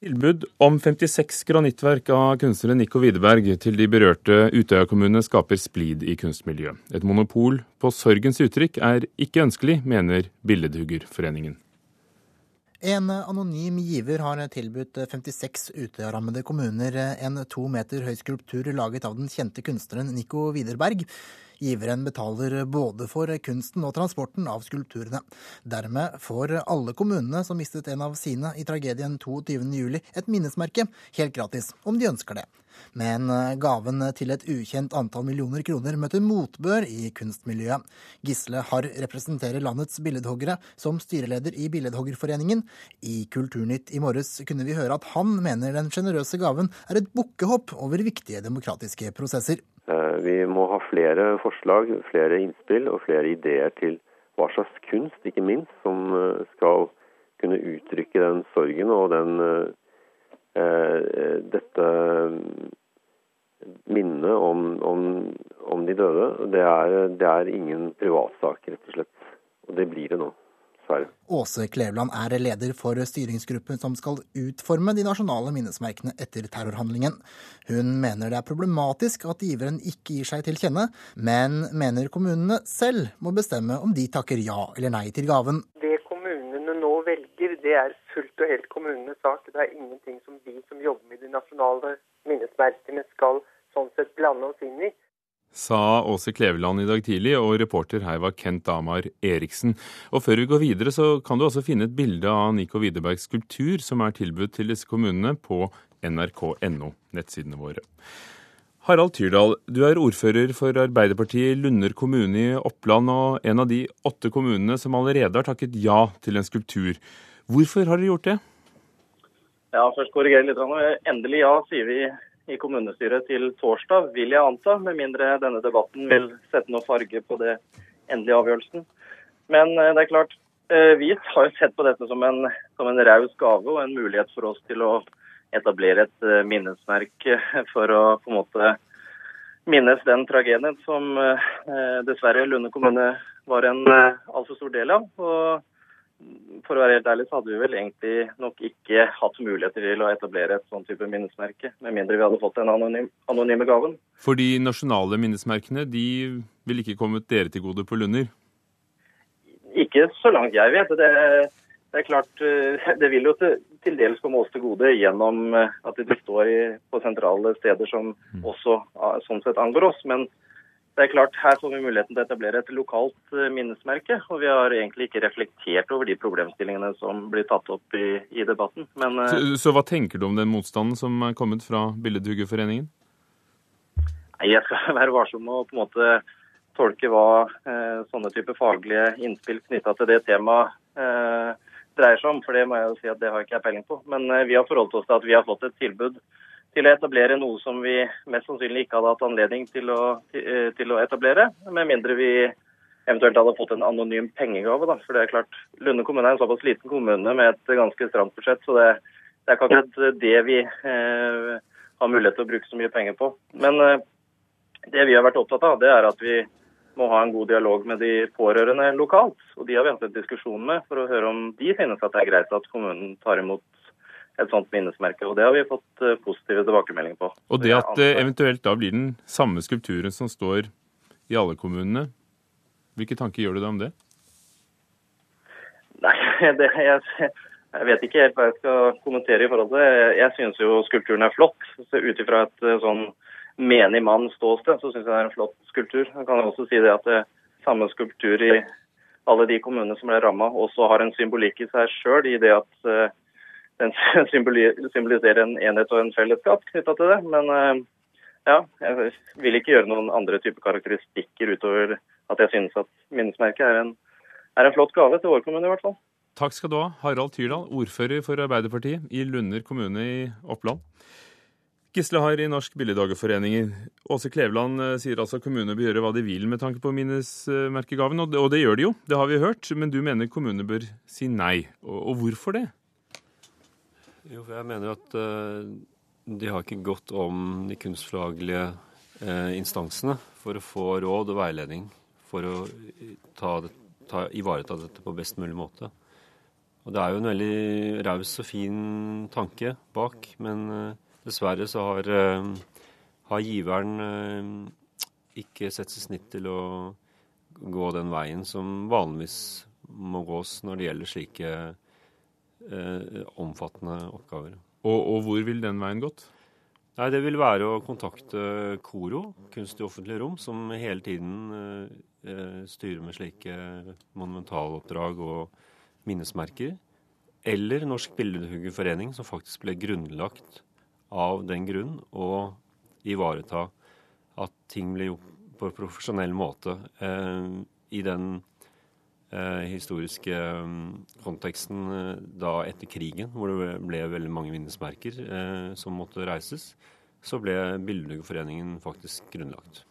Tilbud om 56 granittverk av kunstneren Nico Widerberg til de berørte Utøya-kommunene skaper splid i kunstmiljøet. Et monopol på sorgens uttrykk er ikke ønskelig, mener Billedhuggerforeningen. En anonym giver har tilbudt 56 Utøya-rammede kommuner en to meter høy skulptur laget av den kjente kunstneren Nico Widerberg. Giveren betaler både for kunsten og transporten av skulpturene. Dermed får alle kommunene som mistet en av sine i tragedien 22.07, et minnesmerke, helt gratis, om de ønsker det. Men gaven til et ukjent antall millioner kroner møter motbør i kunstmiljøet. Gisle Harr representerer landets billedhoggere som styreleder i Billedhoggerforeningen. I Kulturnytt i morges kunne vi høre at han mener den sjenerøse gaven er et bukkehopp over viktige demokratiske prosesser. Eh, vi må ha flere forslag, flere innspill og flere ideer til hva slags kunst, ikke minst, som eh, skal kunne uttrykke den sorgen og den, eh, dette minnet om, om, om, de døde. Det er, det er ingen privatsak, rett og slett. Og det blir det nå dessverre. Åse Kleveland er leder for styringsgruppen som skal utforme de nasjonale minnesmerkene etter terrorhandlingen. Hun mener det er problematisk at giveren ikke gir seg til kjenne, men mener kommunene selv må bestemme om de takker ja eller nei til gaven. Det kommunene nå velger, det er fullt og helt kommunenes sak. Det er ingenting som vi som jobber med de nasjonale minnesmerkene skal sånn sett blande oss inn i sa Åse Kleveland i dag tidlig, og reporter her var Kent Amar Eriksen. Og Før vi går videre, så kan du også finne et bilde av Nico Widerbergs skulptur som er tilbudt til disse kommunene på nrk.no, nettsidene våre. Harald Tyrdal, du er ordfører for Arbeiderpartiet i Lunder kommune i Oppland, og en av de åtte kommunene som allerede har takket ja til en skulptur. Hvorfor har dere gjort det? Ja, først korrigere litt. Endelig ja, sier vi i kommunestyret til torsdag, vil jeg anta, med mindre denne debatten vil sette noe farge på det endelige avgjørelsen. Men eh, det er klart, eh, vi har jo sett på dette som en, som en raus gave og en mulighet for oss til å etablere et eh, minnesmerke for å på en måte minnes den tragedien som dessverre Lunde kommune var en altfor stor del av. Og for å være helt ærlig, så hadde vi vel egentlig nok ikke hatt muligheter til å etablere et sånn type minnesmerke, med mindre vi hadde fått den anonym, anonyme gaven. For de nasjonale minnesmerkene, de vil ikke kommet dere til gode på Lunder? Ikke så langt jeg vet. Det, det er klart, eh, det vil jo til, til, dels komme oss til gode gjennom eh, at de står i, på sentrale steder som mm. også ah, sånn sett angår oss. men det er klart, Her får vi muligheten til å etablere et lokalt eh, minnesmerke. Og vi har egentlig ikke reflektert over de problemstillingene som blir tatt opp i, i debatten. Men, eh, så, så, hva tenker du om den motstanden som er kommet fra Billedhuggerforeningen? Jeg skal være varsom med å på en måte tolke hva eh, sånne type faglige innspill knytta til det temaet eh, dreier seg om. For det må jeg jo si at det har ikke jeg peiling på. Men eh, vi har forholdt oss til at vi har fått et tilbud til å etablere noe som vi mest sannsynlig ikke hadde hatt anledning til å, eh, til å etablere, med mindre vi eventuelt hadde fått en anonym pengegave. Da. For det er klart, Lunde kommune er en såpass liten kommune med et ganske stramt budsjett, så det, det er ikke akkurat det vi eh, har mulighet til å bruke så mye penger på. Men eh, det vi har vært opptatt av, det er at vi må ha en god dialog med de pårørende lokalt. Og de har vi hatt en diskusjon med for å høre om de finnes at det er greit at kommunen tar imot et sånt minnesmerke. og Det har vi fått eh, positive tilbakemeldinger på. Og det at det eventuelt da blir den samme skulpturen som står i alle kommunene, hvilke tanker gjør du deg om det? Nei, det, jeg, jeg, vet ikke helt hva jeg skal kommentere i forhold til det. Jeg synes jo skulpturen er flott. Så Ut ifra et eh, sånn menig mann-ståsted, så synes jeg det er en flott skulptur. Jeg kan også si det at det samme skulptur i alle de kommunene som ble ramma, også har en symbolikk i seg sjøl, i det at eh, den symboliserer en enhet og en fellesskap knytta til det. Men eh, ja, jeg vil ikke gjøre noen andre typer karakteristikker utover at jeg synes at minnesmerket er en, er en flott gave til vår kommune, i hvert fall. Takk skal du ha, Harald Tyrdal, ordfører for Arbeiderpartiet i Lunder kommune i Oppland. Gisle har i Norsk Billeddagerforening. Åse Kleveland eh, sier altså kommunene bør gjøre hva de vil med tanke på minnesmerkegaven, og det, og det gjør de jo, det har vi hørt. Men du mener kommunene bør si nei. Og, og hvorfor det? Jo, for jeg mener at uh, de har ikke gått om de kunstfaglige uh, instansene for å få råd og veiledning for å ta, ta, ivareta dette på best mulig måte. Og det er jo en veldig raus og fin tanke bak, men dessverre så har, har giveren ikke sett seg snitt til å gå den veien som vanligvis må gås når det gjelder slike eh, omfattende oppgaver. Og, og, hvor vil den veien gått? Nei, Det vil være å kontakte KORO, Kunst i offentlige rom, som hele tiden eh, eh, styrer med slike monumentaloppdrag og minnesmerker. Eller Norsk Billedhuggerforening, som faktisk ble grunnlagt av den grunn å ivareta at ting ble gjort på profesjonell måte. Eh, I den historiske mm, konteksten eh, da etter krigen, hvor det ble veldig mange minnesmerker som måtte reises, så ble Billedhuggerforeningen faktisk grunnlagt.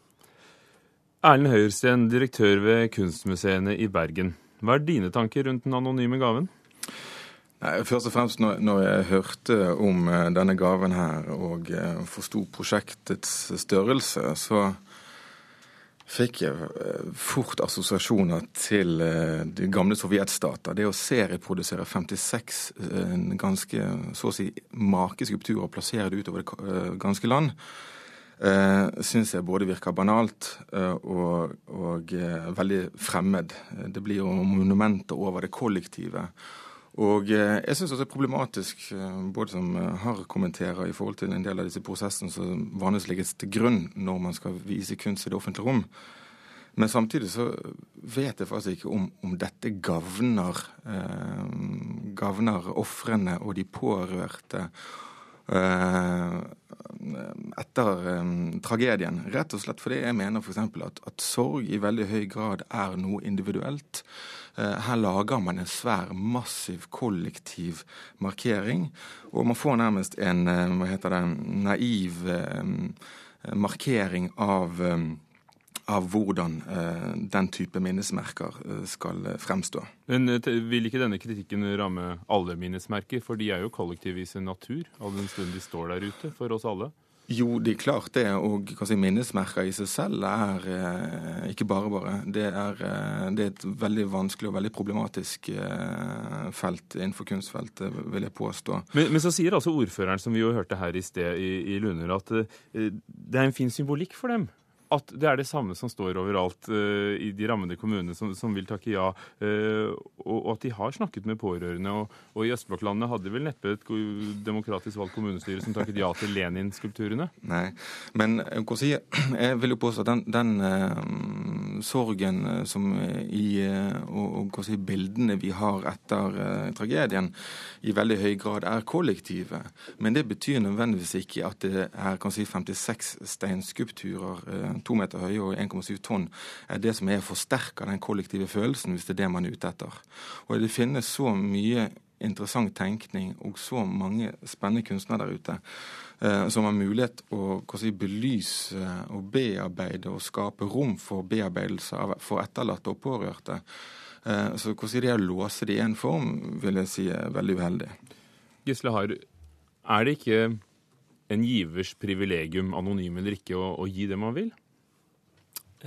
Erlend Høyersten, direktør ved kunstmuseene i Bergen. Hva er dine tanker rundt den anonyme gaven? Nei, først og fremst når, når, jeg hørte om denne gaven her og forsto prosjektets størrelse, så fikk jeg eh, fort assosiasjoner til eh, de gamle sovjetstater. Det å serieprodusere 56 eh, ganske så å si make skulpturer og plassere det utover det ganske land, syns jeg både virker banalt og, og veldig fremmed. Det blir jo monumenter over det kollektive. Og jeg syns også det er problematisk, både som Harr kommenterer, i forhold til en del av disse prosessene som vanligvis legges til grunn når man skal vise kunst i det offentlige rom. Men samtidig så vet jeg faktisk ikke om, om dette gagner eh, gavner ofrene og de pårørte eh, etter eh, tragedien. Rett og slett fordi jeg mener f.eks. At, at sorg i veldig høy grad er noe individuelt. Eh, her lager man en svær, massiv, kollektiv markering. Og man får nærmest en eh, hva heter det, naiv markering av av hvordan eh, den type minnesmerker eh, skal eh, fremstå. Men Vil ikke denne kritikken ramme alle minnesmerker, for de er jo kollektive i sin natur, all den stund de står der ute for oss alle? Jo, det er klart det. Og si, minnesmerker i seg selv er eh, ikke bare bare. Det er, eh, det er, et veldig vanskelig og veldig problematisk eh, felt innenfor kunstfeltet, vil jeg påstå. Men, men, så sier altså ordføreren, som vi jo hørte her i sted i, i Lunder, at det er en fin symbolikk for dem at det er det samme som står overalt uh, i de rammede kommunene som, som vil takke ja, uh, og, og, at de har snakket med pårørende. Og, og i Østblokklandet hadde vel neppe et demokratisk valgt kommunestyre som takket ja til Lenin-skulpturene? Nei, men si, jeg vil jo påstå at den, den uh, sorgen som i og, og si, bildene vi har etter tragedien, i veldig høy grad er kollektive. Men det betyr nødvendigvis ikke at det er kan si, 56 steinskulpturer to meter høye og 1,7 tonn, er det som er forsterker den kollektive følelsen, hvis det er det man er ute etter. Og det finnes så mye interessant tenkning og så mange spennende kunstnere der ute eh, som har mulighet å si, belyse og bearbeide og skape rom for bearbeidelse av, for etterlatte og pårørte. Eh, så si, det å låse det i én form vil jeg si er veldig uheldig. Gisle Har, er det ikke en givers privilegium, anonym eller ikke, å, å gi det man vil?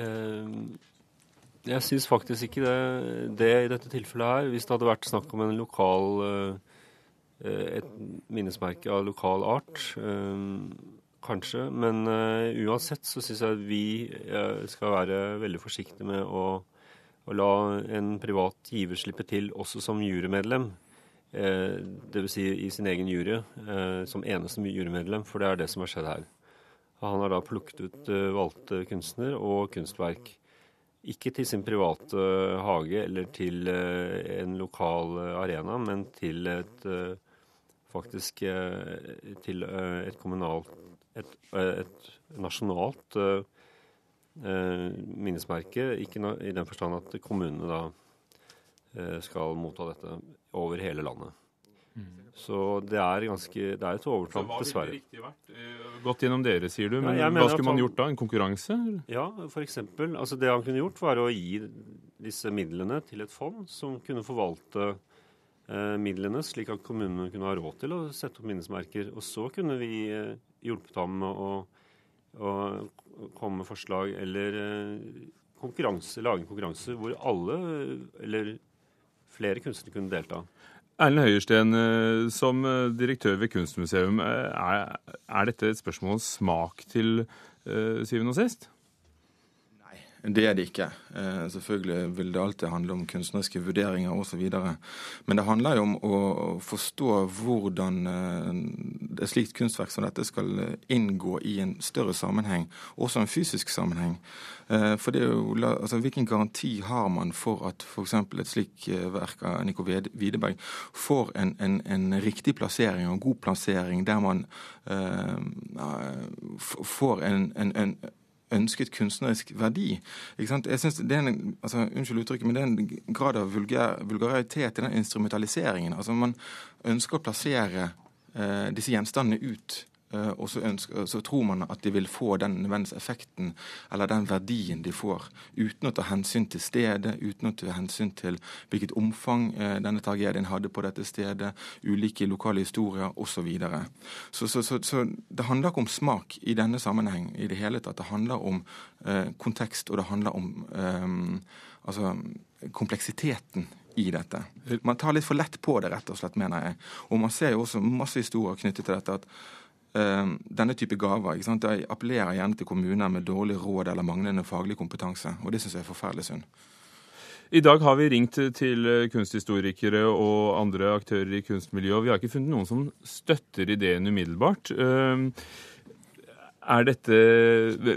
Eh, jeg syns faktisk ikke det, det, i dette tilfellet her. Hvis det hadde vært snakk om en lokal eh, et minnesmerke av lokal art, eh, kanskje. Men uansett så syns jeg vi skal være veldig forsiktige med å, å la en privat giver slippe til også som jurymedlem. Eh, Dvs. Si i sin egen jury, som eneste jurymedlem, for det er det som har skjedd her. Han har da plukket ut uh, valgte kunstner og kunstverk. Ikke til sin private uh, hage eller til uh, en lokal arena, men til et faktisk til et kommunalt et, et nasjonalt minnesmerke. Ikke i den forstand at kommunene da skal motta dette over hele landet. Så det er ganske, det er et overtramp, dessverre. Hva ville riktig vært? Eh, gått gjennom dere, sier du. Men ja, hva skulle man gjort da? En konkurranse? Ja, f.eks. Altså det han kunne gjort, var å gi disse midlene til et fond som kunne forvalte eh, midlene, slik at kommunene kunne ha råd til å sette opp minnesmerker. Og så kunne vi eh, hjulpet ham med å, å, komme med forslag eller eh, konkurranse, lage en konkurranse hvor alle, eller flere kunstnere kunne delta. Erlend Høiersten, som direktør ved Kunstmuseum, er, er dette et spørsmål om smak til syvende og sist? Det er det ikke. Eh, selvfølgelig vil det alltid handle om kunstneriske vurderinger osv. Men det handler jo om å forstå hvordan eh, et slikt kunstverk som dette skal inngå i en større sammenheng, også en fysisk sammenheng. Eh, for det er jo, altså, Hvilken garanti har man for at f.eks. et slikt verk av Nico Widerberg får en, en, en, riktig plassering og en god plassering, der man uh, får en, en ønsket kunstnerisk verdi. Jeg synes det er en, altså, Unnskyld uttrykket, men det er en grad av vulgær, vulgaritet i den instrumentaliseringen. Altså Man ønsker å plassere eh, disse gjenstandene ut og så, ønsker, så, tror man at de vil få den nødvendige effekten eller den verdien de får, uten å ta hensyn til stedet, uten å ta hensyn til hvilket omfang eh, denne tragedien hadde på dette stedet, ulike lokale historier osv. Så, så, så, så det handler ikke om smak i denne sammenheng i det hele tatt. Det handler om eh, kontekst, og det handler om eh, altså, kompleksiteten i dette. Man tar litt for lett på det, rett og slett, mener jeg. Og man ser jo også masse historier knyttet til dette. at Eh, denne type gaver ikke sant? De appellerer gjerne til kommuner med dårlig råd eller manglende faglig kompetanse. Og det syns jeg er forferdelig synd. I dag har vi ringt til kunsthistorikere og andre aktører i kunstmiljøet, og vi har ikke funnet noen som støtter ideen umiddelbart. Eh, er dette,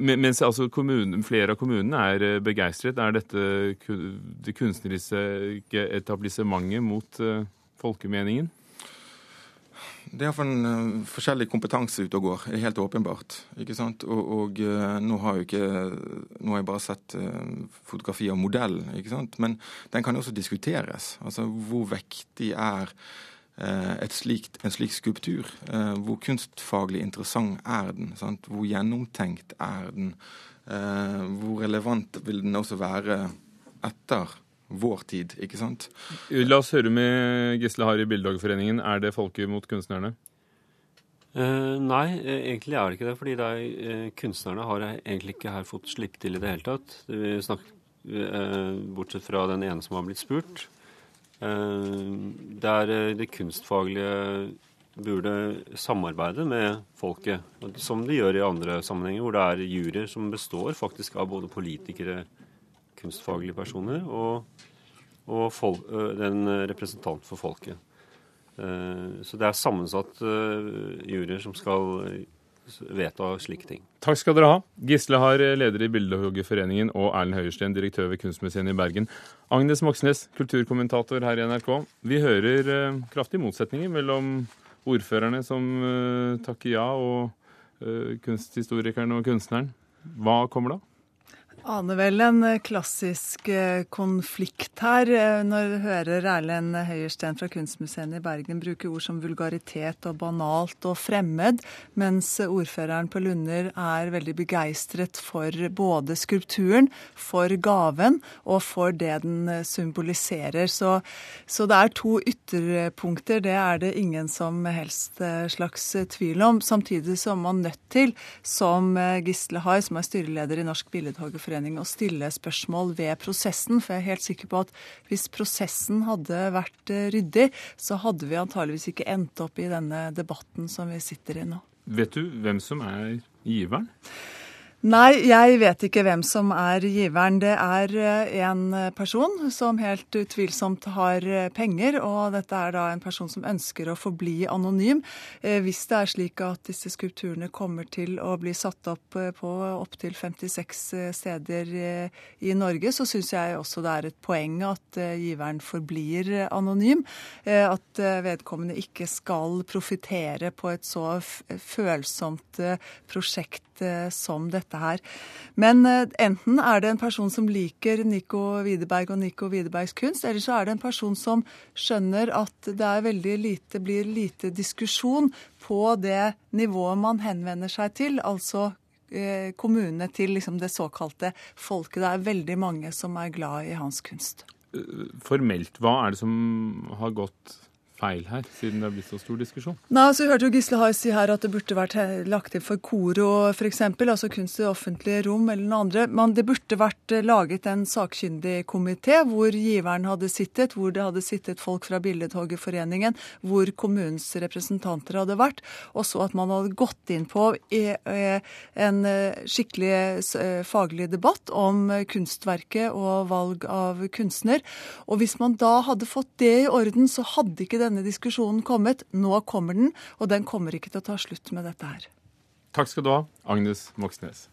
mens altså kommunen, flere av kommunene er begeistret, er dette det kunstneriske etablissementet mot eh, folkemeningen? Det er iallfall en uh, forskjellig kompetanse ute og går. Helt åpenbart. ikke sant? Og, og uh, nå har jeg, ikke Nå har jeg bare sett uh, fotografi av modellen, ikke sant? men den kan jo også diskuteres. Altså hvor vektig er slikt, en slik skulptur? hvor kunstfaglig interessant er den? Sant? Hvor gjennomtenkt er den? hvor relevant vil den også være etter vår tid, ikke sant? La oss høre med Gisle Harry i Billedhoggerforeningen. Er det folket mot kunstnerne? Uh, nei, egentlig er det ikke det. fordi det er, uh, kunstnerne har egentlig ikke her fått slippe til i det hele tatt. Vi snakker, uh, bortsett fra den ene som har blitt spurt. det er det kunstfaglige burde samarbeide med folket, som de gjør i andre sammenhenger, hvor det er juryer som består faktisk av både politikere, kunstfaglige personer og, og folk, en representant for folket. Så det er sammensatt juryer som skal vedta slike ting. Takk skal dere ha. Gisle Har, leder i Bildehoggerforeningen, og Erlend Høiersten, direktør ved Kunstmuseet i Bergen. Agnes Moxnes, kulturkommentator her i NRK. Vi hører kraftige motsetninger mellom ordførerne som takker ja, og kunsthistorikeren og kunstneren. Hva kommer da? Aner vel en eh, klassisk eh, konflikt her, eh, når du hører Erlend Høyersten fra Kunstmuseet i Bergen bruke ord som vulgaritet og banalt og fremmed, mens ordføreren på Lunder er veldig begeistret for både skulpturen, for gaven og for det den symboliserer. Så, så det er to ytterpunkter, det er det ingen som helst slags tvil om. Samtidig er man nødt til, som Gisle Hai, som er styreleder i Norsk Billedhoggerforening, fagforening å stille spørsmål ved prosessen. For jeg er helt sikker på at hvis prosessen hadde vært eh, ryddig, så hadde vi antageligvis ikke endt opp i denne debatten som vi sitter i nå. Vet du hvem som er giveren? Nei, jeg vet ikke hvem som er giveren. Det er eh, en person som helt utvilsomt har eh, penger, og dette er da en person som ønsker å forbli anonym. Eh, hvis det er slik at disse skulpturene kommer til å bli satt opp på opptil 56 steder i Norge, så syns jeg også det er et poeng at giveren forblir anonym. At vedkommende ikke skal profitere på et så følsomt prosjekt som dette dette her. Men eh, enten er det en person som liker Nico Widerberg og Nico Widerbergs kunst, eller så er det en person som skjønner at det lite, blir lite diskusjon på det nivået man henvender seg til, altså eh, kommunene til liksom det såkalte folket. Det er veldig mange som er glad i hans kunst. Formelt, hva er det som har gått feil her, siden det har blitt så stor diskusjon? Nei, altså Vi hørte jo Gisle Hai si her at det burde vært lagt inn for Koro f.eks., altså kunst i offentlige rom eller noe andre. Men det burde vært laget en sakkyndig komité hvor giveren hadde sittet, hvor det hadde sittet folk fra Billedhoggerforeningen, hvor kommunens representanter hadde vært, og så at man hadde gått inn på en skikkelig faglig debatt om kunstverket og valg av kunstner. Og hvis man da hadde fått det i orden, så hadde ikke denne diskusjonen kommet. Nå kommer den, og den kommer ikke til å ta slutt med dette her. Takk skal du ha, Agnes Moxnes.